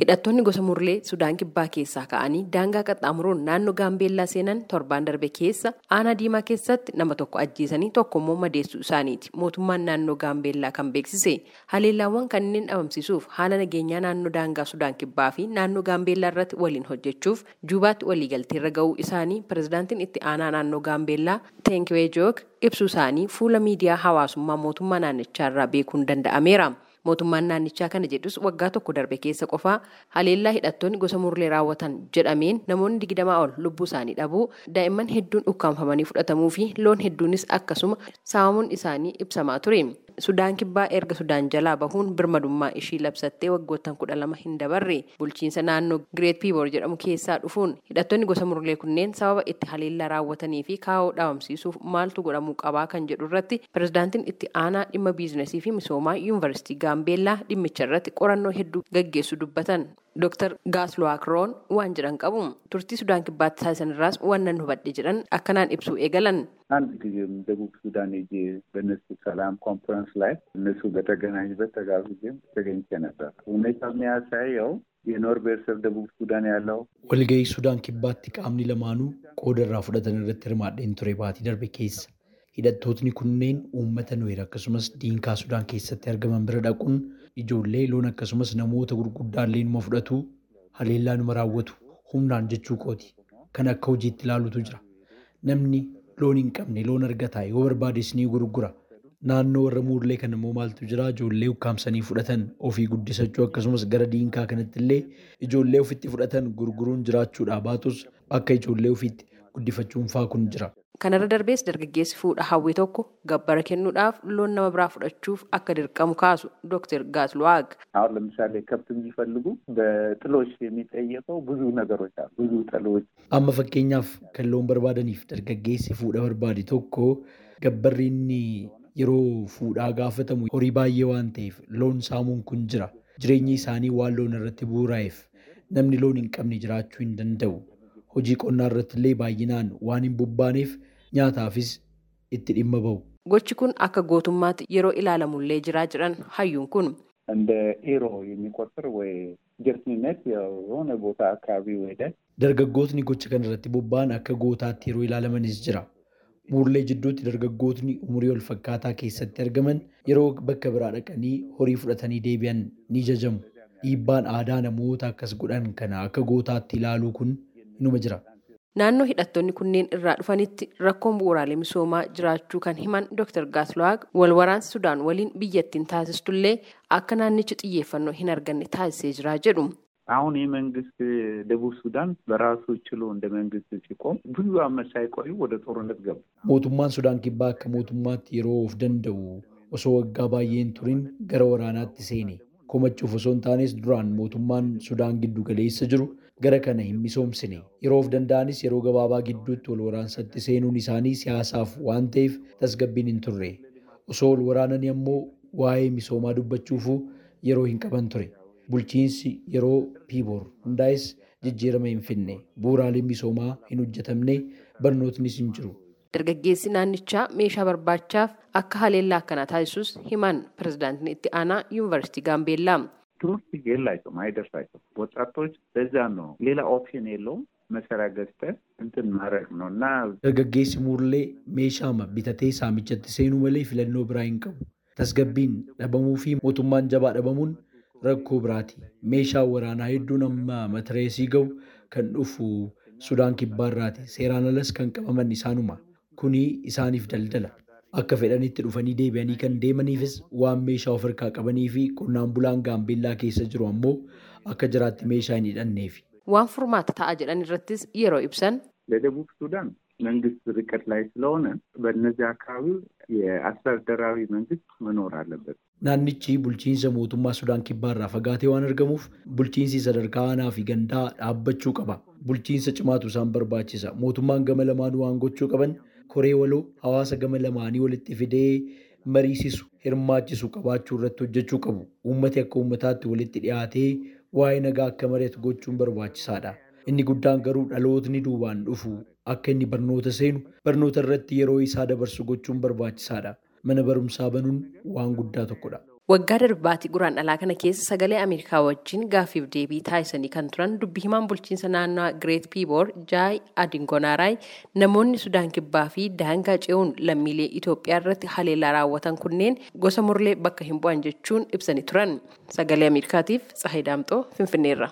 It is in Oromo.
Hidhattoonni gosa Murlee Sudaan Kibbaa keessaa ka'anii daangaa qaxxaamuruun naannoo Gaambeellaa seenan torbaan darbe keessa aanaa diimaa keessatti nama tokko ajjeesanii tokko immoo madeessuu isaaniiti. Mootummaan naannoo Gaambeellaa kan beeksise haleellaawwan kanneen dhabamsiisuuf haala nageenyaa naannoo daangaa Sudaan Kibbaa fi naannoo Gaambeellaa irratti waliin hojjechuuf juubaatti waliigalteerra ga'uu isaanii pirezidaantiin itti aanaa naannoo Gaambeellaa Teenkiwee Joog ibsuu isaanii fuula miidiyaa hawaasummaa mootummaa naannichaa irraa beekuun danda'ameera. Mootummaan naannichaa kana jedhus waggaa tokko darbe keessa qofaa haleellaa hidhattoonni gosa murlee raawwatan jedhameen namoonni digdamaa ol lubbuu isaanii dhabuu daa'imman hedduun ukkaamfamanii fudhatamuu fi loon hedduunis akkasuma saamamuun isaanii ibsamaa ture. Sudaan kibbaa erga Sudaan jalaa bahuun birmadummaa ishii labsattee waggoottan kudha lama hin dabarre bulchiinsa naannoo Gireet Piiboor jedhamu keessaa dhufuun hidhattoonni gosa murlee kunneen sababa itti haleellaa raawwatanii fi kaa'oo dhabamsiisuuf maaltu godhamuu qabaa kan jedhu irratti pirezidaantiin itti aanaa dhimma biizinasii fi misoomaa yuunivarsiitii Gaambeellaa dhimmicha irratti qorannoo hedduu gaggeessu dubbatan. Dr. Gaasluwaakroon waan jedhan qabu turtii Sudaan kibbaatti taasisan irraas waan nan hubadhe jedhan akkanaan ibsuu eegalan. አንድ ጊዜም ደቡብ ሱዳን ሄጄ በእነሱ ሰላም ኮንፈረንስ ላይ እነሱ በተገናኙበት ተጋብዤም ተገኝቼ ነበር። ሁኔታ የሚያሳየው የኖር ብሔረሰብ ደቡብ ሱዳን ያለው walga'ii sudaan kibbaatti qaamni lamaanuu qooda irraa fudhatan irratti hirmaadheen ture baatii darbe keessa Hidhattootni kunneen uummata nuweer akkasumas diinkaa sudaan keessatti argaman bira dhaquun ijoollee loon akkasumas namoota gurguddaallee numa fudhatu haleellaa numa raawwatu humnaan jechuu kooti kan akka hojiitti ilaalutu jira namni loon hin qabne loon argataa yoo barbaades ni gurgura naannoo warra muurlee kan immoo maaltu jira ijoollee ukkaamsanii fudhatan ofii guddisachuu akkasumas gara diinkaa kanatti illee ijoollee ofitti fudhatan gurguruun jiraachuudhaa baatus akka ijoollee ofiitti guddifachuun faa kun jira. Kanarra darbees dargaggeessi fuudha hawwii tokko gabbara kennuudhaaf loon nama biraa fudhachuuf akka dirqamu kaasu Dr. Gaasluwaag. አሁን ለምሳሌ ከብት የሚፈልጉ በጥሎች የሚጠየቀው ብዙ ነገሮች አሉ። ብዙ ጥሎች Amma fakkeenyaaf kan loon barbaadaniif dargaggeessi fuudha barbaade tokko gabbarri inni yeroo fuudhaa gaafatamu horii baay'ee waan ta'eef loon saamuun kun jira. Jireenyi isaanii waan loon irratti bu'uuraa'eef namni loon hin qabne jiraachuu hin danda'u. hojii qonnaa irrattillee baay'inaan waan hin bobbaaneef nyaataafis itti dhimma bahu. Gochi kun akka gootummaatti yeroo ilaalamullee jiraa jiran hayyuun kun. Dargaggootni gocha kana irratti bobba'an akka gootaatti yeroo ilaalamanis jira. Muurlee jidduutti dargaggootni umurii wal fakkaataa keessatti argaman yeroo bakka biraa dhaqanii horii fudhatanii deebi'an ni jajamu. Dhiibbaan aadaa namoota akkas godhan kana akka gootaatti ilaaluu kun inuma jira. naannoo hidhattoonni kunneen irraa dhufanitti rakkoon bu'uuraalee misoomaa jiraachuu kan himan Dr. Gaasluwaag wal waraansi Sudaan waliin biyyattiin taasistullee akka naannichi xiyyeeffannoo hin arganne taasisee jira jedhu. አሁን ይህ መንግስት ደቡብ ሱዳን በራሱ ችሎ እንደ መንግስት ሲቆም ብዙ ዓመት ሳይቆዩ ወደ ጦርነት ገቡ። Mootummaan Sudaan kibbaa akka mootummaatti yeroo of danda'u osoo waggaa baay'ee hin turin gara waraanaatti seene. Komachuuf osoo hin taanes duraan mootummaan Sudaan giddu galeessa jiru gara kana hin misoomsine. Yeroo of danda'anis yeroo gabaabaa gidduutti wal waraansatti seenuun isaanii siyaasaaf waan ta'eef tasgabbiin hin turre. Osoo wal waraananii ammoo waa'ee misoomaa dubbachuufuu yeroo hin qaban ture. Bulchiinsi yeroo piiboor hundaa'es jijjiirama hin finne. Bu'uuraaleen misoomaa hin hojjetamne barnootnis hin jiru. Dargaggeessi naannichaa meeshaa barbaachaaf akka haleellaa akkanaa taasisus himan pirezidaantiin itti aanaa yuunivarsiitii Gaambeellaa. ትምህርት የላቸውም፣ አይደርሳቸውም። ወጣቶች ለዛ ነው ሌላ ኦፕሽን የለውም። መሳሪያ ገዝተህ እንትን ማድረግ ነው እና Dargaggeessi muurlee meeshaama bitatee saamichatti seenuu malee filannoo biraa hin qabu. Tasgabbiin dhabamuu fi mootummaan jabaa dhabamuun rakkoo biraati. Meeshaan waraanaa hedduun amma matireesii ga'u kan dhufu Sudaan kibbaarraati. Seeraan alas kan qabaman isaanuma. Kuni isaaniif daldala. Akka fedhanitti dhufanii deebi'anii kan deemaniifis waan meeshaa of harkaa qabanii fi qonnaan bulaan gaambeellaa keessa jiru ammoo akka jiraatti meeshaa hin hidhanneefi. Waan furmaata ta'a jedhan irrattis yeroo ibsan ለደቡብ ሱዳን መንግስት ርቀት ላይ ስለሆነ በእነዚህ አካባቢ የአስተዳደራዊ መንግስት መኖር አለበት። Naannichi bulchiinsa mootummaa Sudaan kibbaarraa fagaatee waan argamuuf bulchiinsi sadarkaa aanaa fi gandaa dhaabbachuu qaba. Bulchiinsa cimaatu isaan barbaachisa. Mootummaan gama lamaanuu waan gochuu qaban koree waloo hawaasa gama lamaanii walitti fidee mariisisu hirmaachisu qabaachuu irratti hojjechuu qabu. Uummati akka uummataatti walitti dhiyaatee waa'ee nagaa akka mari'atu gochuun barbaachisaadha. Inni guddaan garuu dhalootni duubaan dhufu akka inni barnoota seenu barnoota irratti yeroo isaa dabarsu gochuun barbaachisaadha. Mana barumsaa banuun waan guddaa tokkodha. Waggaa darbaatii guraan dhalaa kana keessa sagalee Ameerikaa wajjin gaaffiif deebii taasisanii kan turan dubbi himaan bulchiinsa naannoo Gireet Piiboor Jaay Adingonaaraay namoonni Sudaan Kibbaa fi daangaa ce'uun lammiilee Itoophiyaa irratti haleellaa raawwatan kunneen gosa murlee bakka hin bu'an jechuun ibsanii turan. Sagalee Ameerikaatiif Tsahayi Daamxoo Finfinneerra.